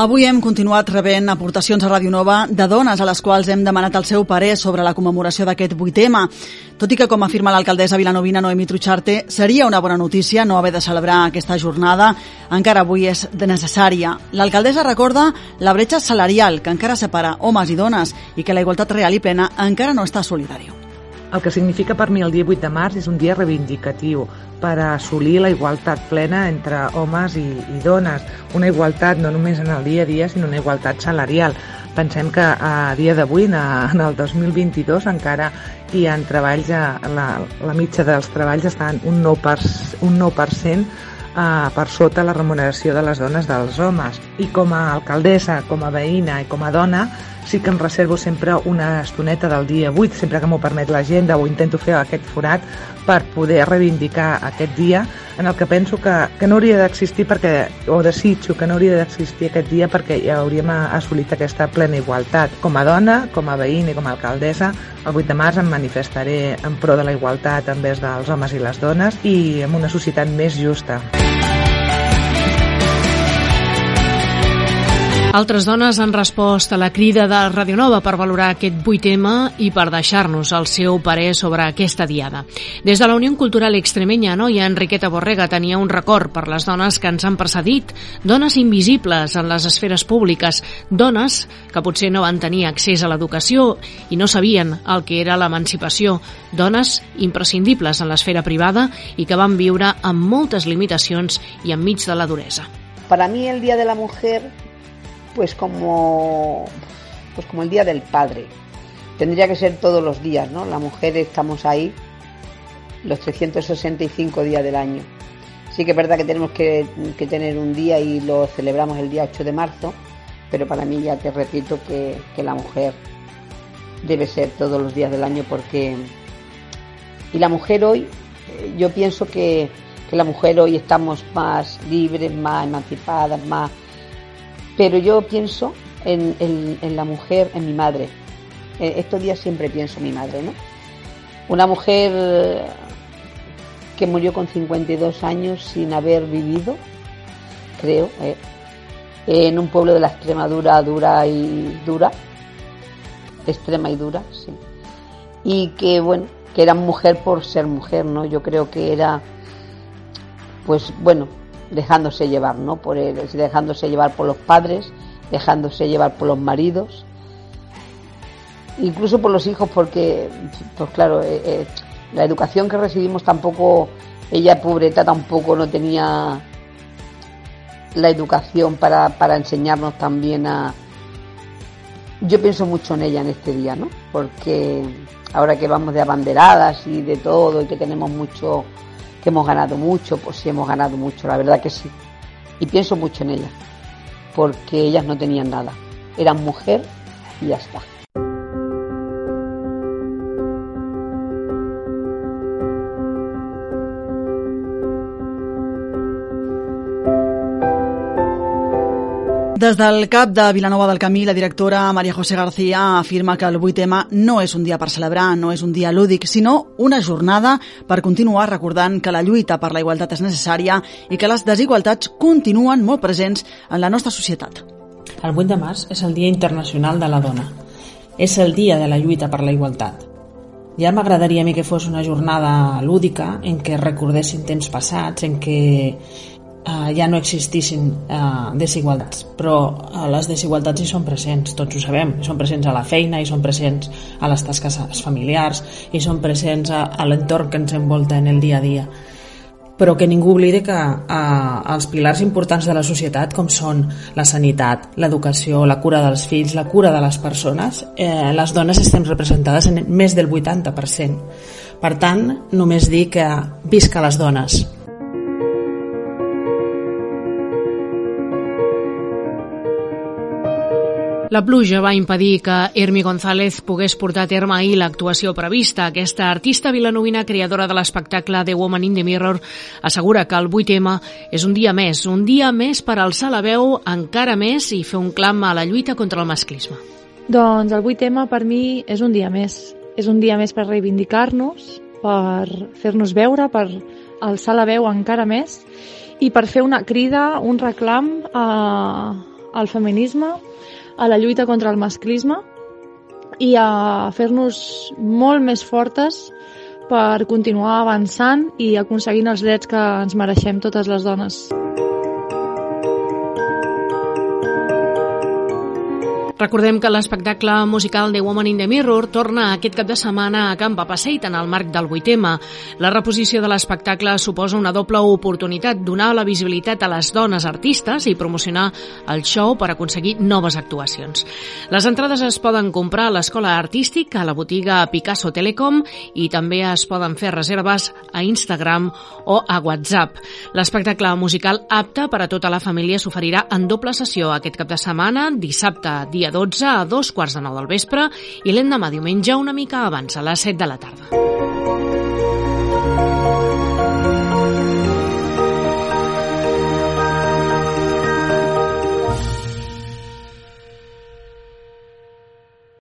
Avui hem continuat rebent aportacions a Ràdio Nova de dones a les quals hem demanat el seu parer sobre la commemoració d'aquest 8M. Tot i que, com afirma l'alcaldessa vilanovina Noemi Trucharte, seria una bona notícia no haver de celebrar aquesta jornada, encara avui és necessària. L'alcaldessa recorda la bretxa salarial que encara separa homes i dones i que la igualtat real i plena encara no està solidària. El que significa per mi el dia 8 de març és un dia reivindicatiu per assolir la igualtat plena entre homes i, i dones. Una igualtat no només en el dia a dia, sinó una igualtat salarial. Pensem que a dia d'avui, en el 2022, encara hi ha treballs, la, la mitja dels treballs estan un 9%, per, un 9% eh, per sota la remuneració de les dones dels homes. I com a alcaldessa, com a veïna i com a dona, sí que em reservo sempre una estoneta del dia 8, sempre que m'ho permet l'agenda, o intento fer aquest forat per poder reivindicar aquest dia en el que penso que, que no hauria d'existir perquè, o desitjo que no hauria d'existir aquest dia perquè ja hauríem assolit aquesta plena igualtat. Com a dona, com a veïna i com a alcaldessa, el 8 de març em manifestaré en pro de la igualtat envers dels homes i les dones i en una societat més justa. Altres dones han respost a la crida de Radio Nova per valorar aquest 8M i per deixar-nos el seu parer sobre aquesta diada. Des de la Unió Cultural Extremenya, noia Enriqueta Borrega tenia un record per les dones que ens han precedit, dones invisibles en les esferes públiques, dones que potser no van tenir accés a l'educació i no sabien el que era l'emancipació, dones imprescindibles en l'esfera privada i que van viure amb moltes limitacions i enmig de la duresa. Para mí el Día de la Mujer pues como, pues como el Día del Padre. Tendría que ser todos los días, ¿no? La mujer estamos ahí los 365 días del año. Sí que es verdad que tenemos que, que, tener un día y lo celebramos el día 8 de marzo, pero para mí ya te repito que, que la mujer debe ser todos los días del año porque... Y la mujer hoy, eh, yo pienso que, que la mujer hoy estamos más libres, más emancipadas, más pero yo pienso en, la mujer, en mi madre. Eh, estos días siempre pienso en mi madre, ¿no? Una mujer que murió con 52 años sin haber vivido, creo, eh, en un pueblo de la Extremadura dura y dura, extrema y dura, sí. Y que, bueno, que era mujer por ser mujer, ¿no? Yo creo que era, pues bueno, dejándose llevar, ¿no? Por él, dejándose llevar por los padres, dejándose llevar por los maridos, incluso por los hijos, porque, pues claro, eh, eh, la educación que recibimos tampoco, ella pobreta tampoco no tenía la educación para, para enseñarnos también a... Yo pienso mucho en ella en este día, ¿no? Porque ahora que vamos de abanderadas y de todo y que tenemos mucho que hemos ganado mucho, pues sí hemos ganado mucho, la verdad que sí. Y pienso mucho en ellas, porque ellas no tenían nada. Eran mujer y ya está. Des del CAP de Vilanova del Camí, la directora Maria José García afirma que el 8M no és un dia per celebrar, no és un dia lúdic, sinó una jornada per continuar recordant que la lluita per la igualtat és necessària i que les desigualtats continuen molt presents en la nostra societat. El 8 de març és el Dia Internacional de la Dona. És el dia de la lluita per la igualtat. Ja m'agradaria a mi que fos una jornada lúdica en què recordessin temps passats, en què eh, ja no existissin eh, desigualtats, però eh, les desigualtats hi són presents, tots ho sabem, hi són presents a la feina, hi són presents a les tasques familiars, hi són presents a, a l'entorn que ens envolta en el dia a dia però que ningú oblidi que eh, els pilars importants de la societat, com són la sanitat, l'educació, la cura dels fills, la cura de les persones, eh, les dones estem representades en més del 80%. Per tant, només dir que visca les dones. La pluja va impedir que Hermi González pogués portar a terme ahir l'actuació prevista. Aquesta artista vilanovina, creadora de l'espectacle The Woman in the Mirror, assegura que el 8M és un dia més, un dia més per alçar la veu encara més i fer un clam a la lluita contra el masclisme. Doncs el 8M per mi és un dia més. És un dia més per reivindicar-nos, per fer-nos veure, per alçar la veu encara més i per fer una crida, un reclam a, al feminisme, a la lluita contra el masclisme i a fer-nos molt més fortes per continuar avançant i aconseguint els drets que ens mereixem totes les dones. Recordem que l'espectacle musical The Woman in the Mirror torna aquest cap de setmana a Camp Papaseit en el marc del 8M. La reposició de l'espectacle suposa una doble oportunitat, donar la visibilitat a les dones artistes i promocionar el show per aconseguir noves actuacions. Les entrades es poden comprar a l'Escola Artística, a la botiga Picasso Telecom i també es poden fer reserves a Instagram o a WhatsApp. L'espectacle musical apte per a tota la família s'oferirà en doble sessió aquest cap de setmana, dissabte, dia 12 a dos quarts de nou del vespre i l'endemà diumenge una mica abans, a les 7 de la tarda.